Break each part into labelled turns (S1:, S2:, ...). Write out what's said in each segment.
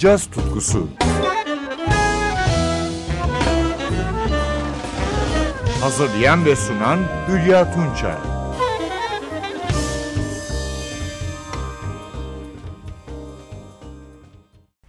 S1: caz tutkusu. Hazırlayan ve sunan Hülya Tunçay.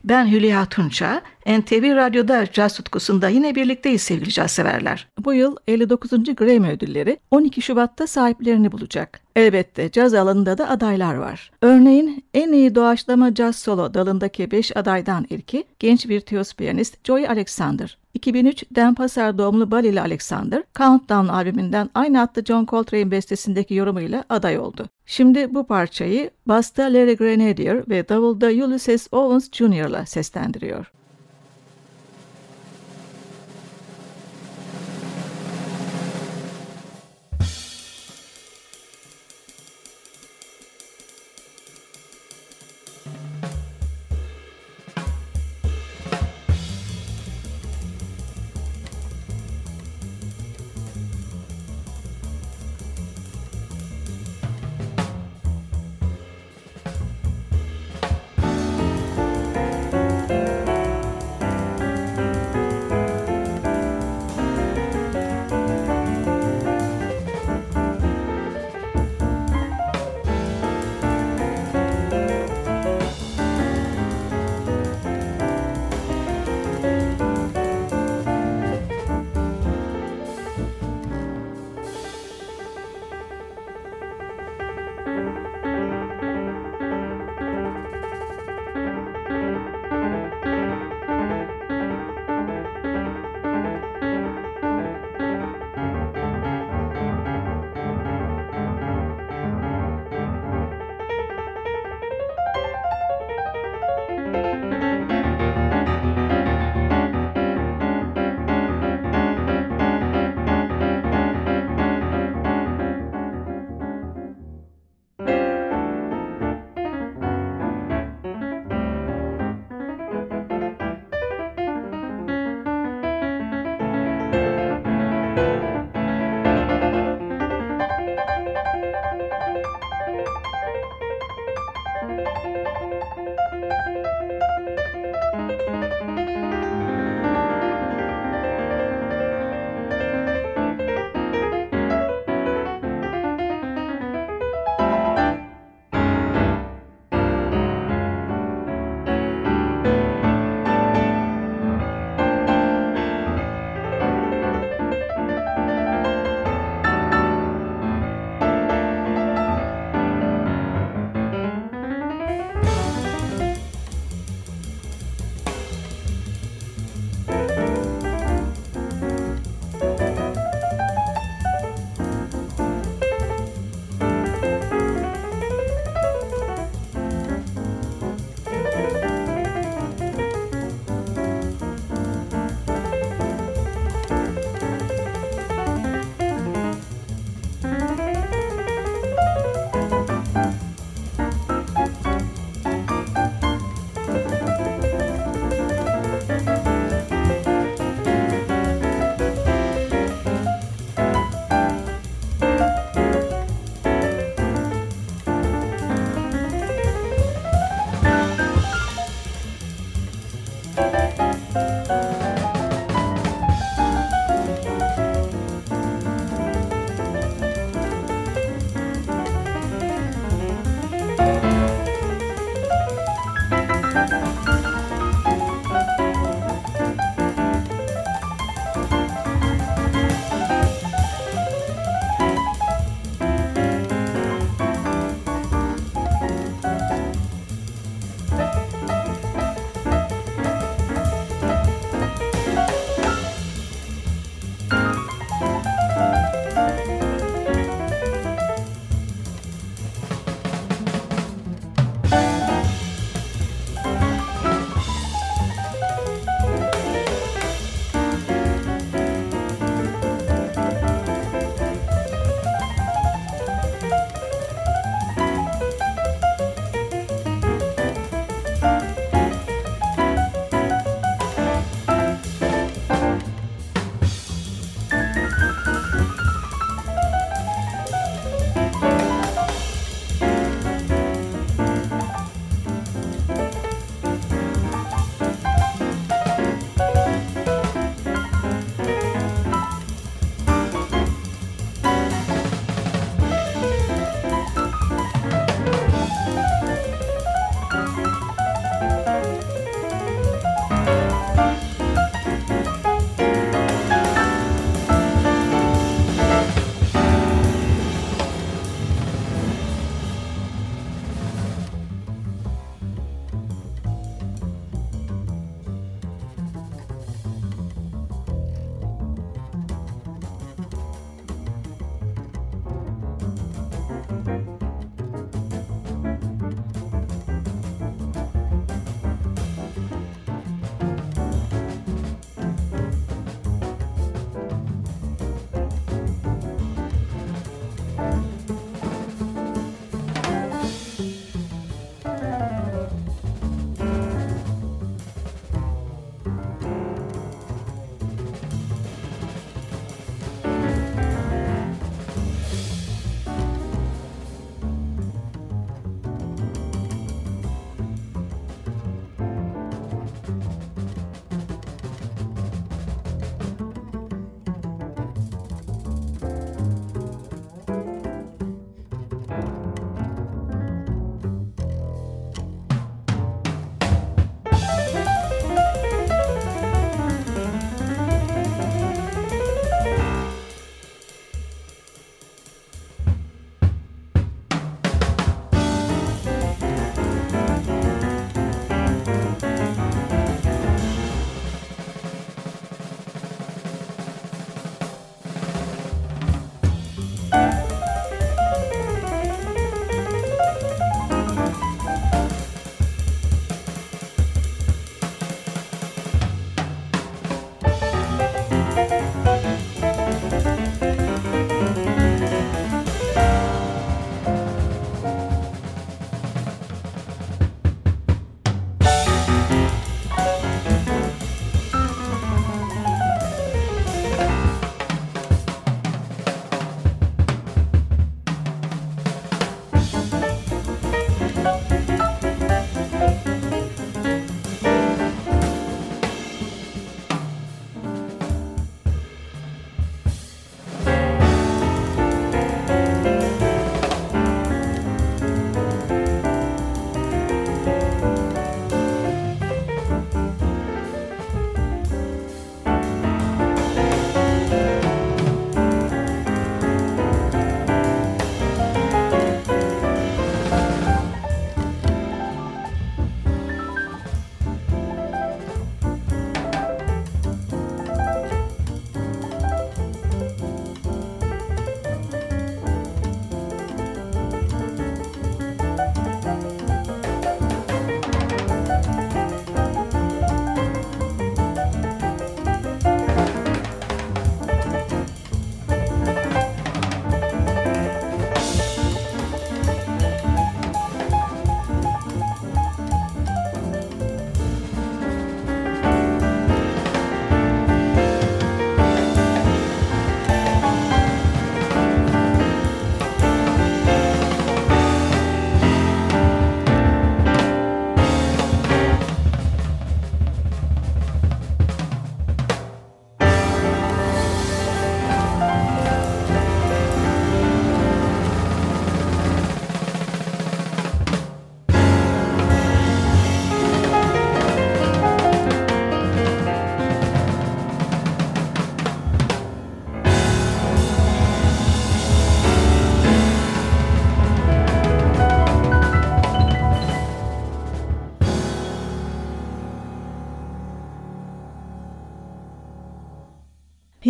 S2: Ben Hülya Tunça. NTV Radyo'da caz tutkusunda yine birlikteyiz sevgili caz severler. Bu yıl 59. Grammy ödülleri 12 Şubat'ta sahiplerini bulacak. Elbette caz alanında da adaylar var. Örneğin en iyi doğaçlama caz solo dalındaki 5 adaydan ilki genç virtüöz piyanist Joy Alexander. 2003 Denpasar doğumlu Balili Alexander, Countdown albümünden aynı adlı John Coltrane bestesindeki yorumuyla aday oldu. Şimdi bu parçayı Basta Larry Grenadier ve Davulda Ulysses Owens Jr.'la seslendiriyor.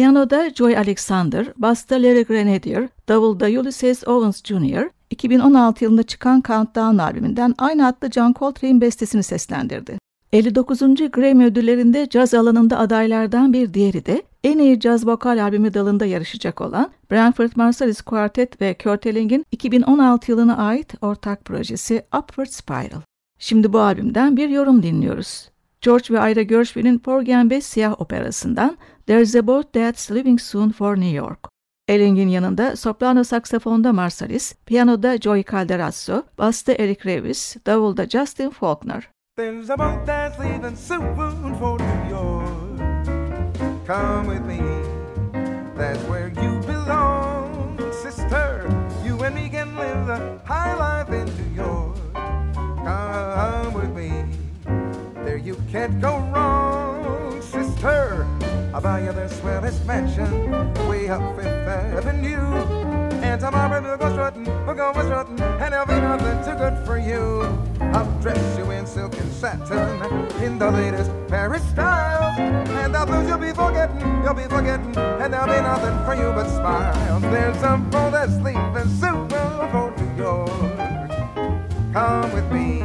S2: Piyanoda Joy Alexander, basta Larry Grenadier, davulda Ulysses Owens Jr., 2016 yılında çıkan Countdown albümünden aynı adlı John Coltrane bestesini seslendirdi. 59. Grammy ödüllerinde caz alanında adaylardan bir diğeri de en iyi caz vokal albümü dalında yarışacak olan Branford Marsalis Quartet ve Kurt Elling'in 2016 yılına ait ortak projesi Upward Spiral. Şimdi bu albümden bir yorum dinliyoruz. George ve Ira Gershwin'in Porgy and Bess siyah operasından There's a Boat That's Leaving Soon for New York. Elling'in yanında soprano saksafonda Marsalis, piyanoda Joey Calderazzo, basta Eric Revis, davulda Justin Faulkner.
S3: There's a boat that's leaving soon for New York. Come with me, that's where you belong, sister. You and me can live the high life in New York. Come with me, there you can't go wrong, buy you the swellest mansion way up Fifth Avenue. And tomorrow we'll go strutting, we'll go strutting, and there'll be nothing too good for you. I'll dress you in silk and satin, in the latest Paris style. And the blues you'll be forgetting, you'll be forgetting, and there'll be nothing for you but smiles. There's a boat that's leaving soon for New York. Come with me,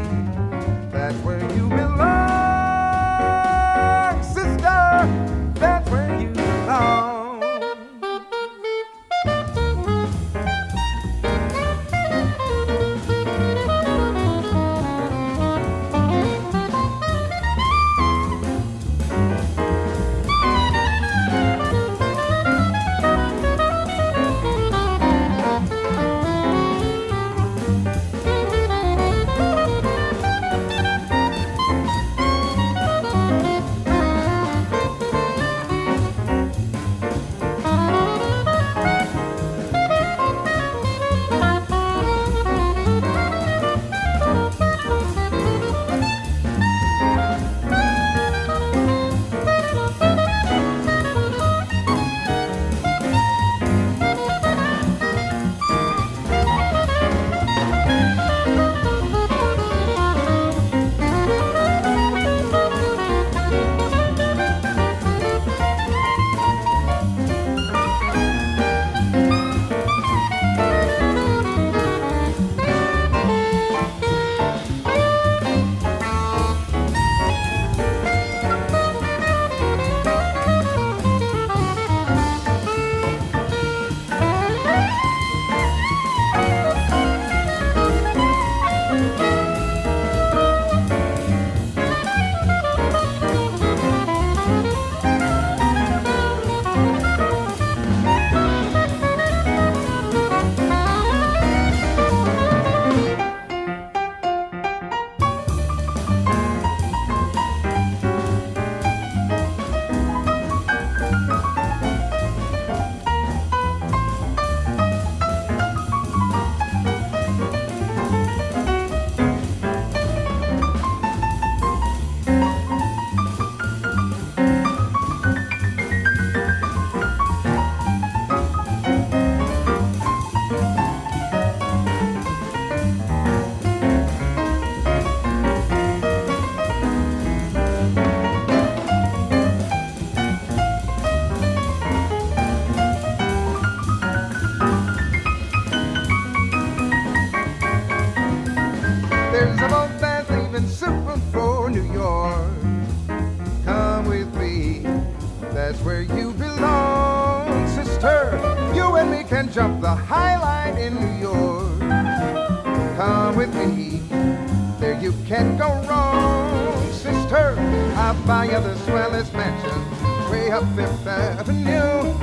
S3: can't go wrong, sister. I'll buy you the swellest mansion way up Fifth Avenue.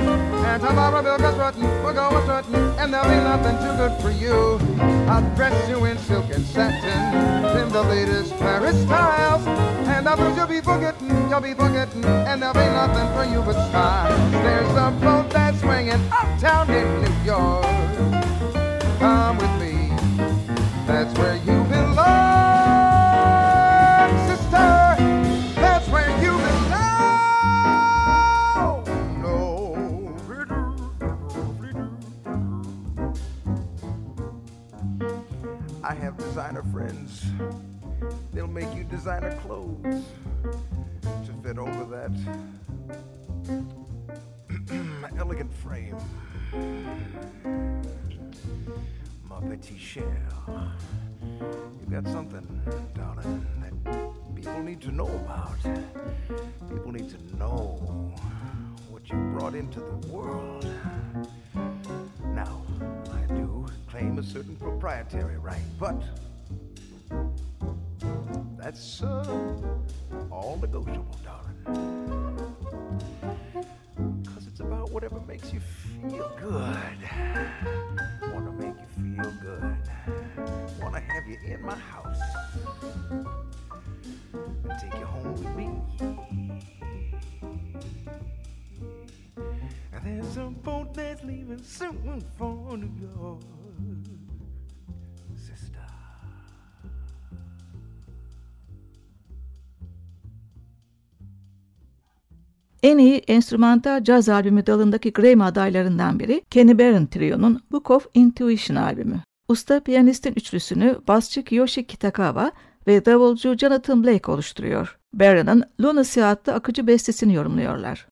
S3: And tomorrow we'll go strutting, we'll go strutting, and there'll be nothing too good for you. I'll dress you in silk and satin, in the latest Paris styles. And blues you'll be forgetting, you'll be forgetting, and there'll be nothing for you but smiles. There's a boat that's swinging uptown in New York. Come with me, that's where friends. They'll make you designer clothes to fit over that elegant frame, my petite cher. You got something, darling, that people need to know about. People need to know what you brought into the world. Now, I do claim a certain proprietary right, but that's uh, all negotiable, darling. Cause it's about whatever makes you feel good. Wanna make you feel good. Wanna have you in my house. And take you home with me. And there's a boat that's leaving soon for New York.
S2: En iyi enstrümantal caz albümü dalındaki Grammy adaylarından biri Kenny Barron Trio'nun Book of Intuition albümü. Usta piyanistin üçlüsünü basçı Kiyoshi Kitagawa ve davulcu Jonathan Blake oluşturuyor. Barron'ın Lunacy adlı akıcı bestesini yorumluyorlar.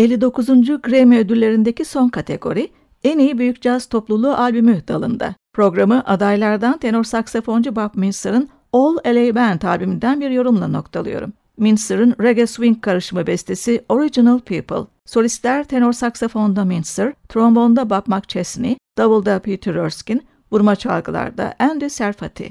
S2: 59. Grammy ödüllerindeki son kategori en iyi büyük caz topluluğu albümü dalında. Programı adaylardan tenor saksafoncu Bob Minster'ın All LA Band albümünden bir yorumla noktalıyorum. Minster'ın reggae swing karışımı bestesi Original People. Solistler tenor saksafonda Minster, trombonda Bob McChesney, davulda Peter Erskine, vurma çalgılarda Andy Serfati.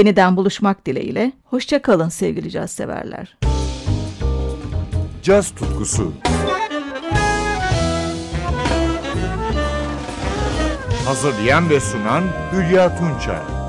S2: Yeniden buluşmak dileğiyle. Hoşça kalın sevgili caz severler.
S1: Caz tutkusu. Hazırlayan ve sunan Hülya Tunçay.